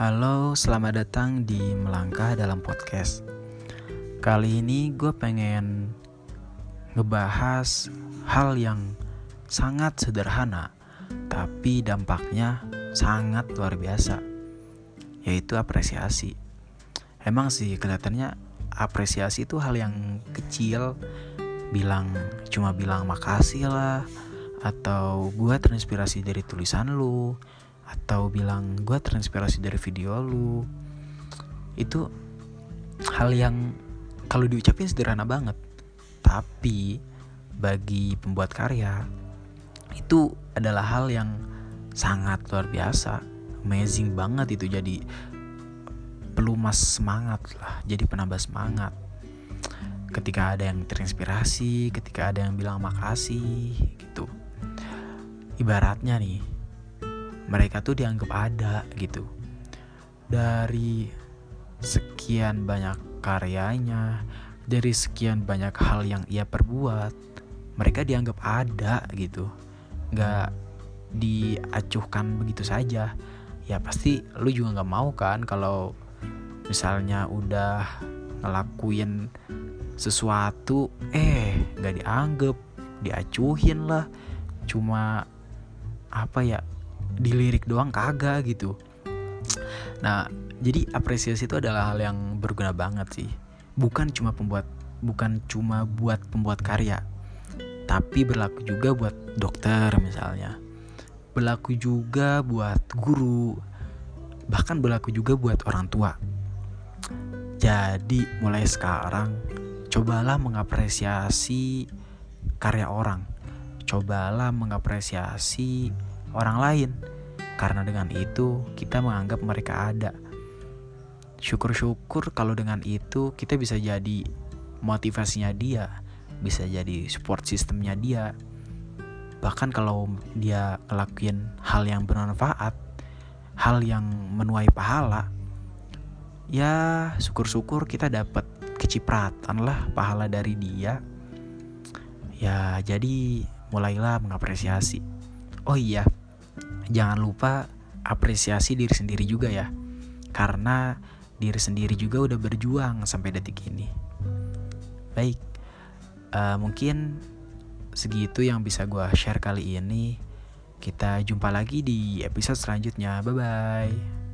Halo, selamat datang di Melangkah dalam Podcast. Kali ini gue pengen ngebahas hal yang sangat sederhana, tapi dampaknya sangat luar biasa, yaitu apresiasi. Emang sih kelihatannya apresiasi itu hal yang kecil, bilang cuma bilang makasih lah, atau gue terinspirasi dari tulisan lu, atau bilang gue terinspirasi dari video lu. Itu hal yang kalau diucapin sederhana banget. Tapi bagi pembuat karya itu adalah hal yang sangat luar biasa. Amazing banget itu jadi pelumas semangat lah jadi penambah semangat. Ketika ada yang terinspirasi ketika ada yang bilang makasih gitu. Ibaratnya nih mereka tuh dianggap ada gitu. Dari sekian banyak karyanya dari sekian banyak hal yang ia perbuat mereka dianggap ada gitu. Nggak diacuhkan begitu saja. Ya pasti lu juga nggak mau kan kalau misalnya udah ngelakuin sesuatu eh nggak dianggap diacuhin lah. Cuma apa ya dilirik doang kagak gitu. Nah jadi apresiasi itu adalah hal yang berguna banget sih. Bukan cuma pembuat bukan cuma buat pembuat karya tapi berlaku juga buat dokter misalnya. Berlaku juga buat guru bahkan berlaku juga buat orang tua. Jadi mulai sekarang cobalah mengapresiasi karya orang. Cobalah mengapresiasi orang lain. Karena dengan itu kita menganggap mereka ada. Syukur-syukur kalau dengan itu kita bisa jadi motivasinya dia, bisa jadi support sistemnya dia. Bahkan kalau dia ngelakuin hal yang bermanfaat, hal yang menuai pahala, ya syukur-syukur kita dapat kecipratan lah pahala dari dia. Ya jadi mulailah mengapresiasi. Oh iya, jangan lupa apresiasi diri sendiri juga ya. Karena diri sendiri juga udah berjuang sampai detik ini. Baik, uh, mungkin segitu yang bisa gue share kali ini. Kita jumpa lagi di episode selanjutnya. Bye bye.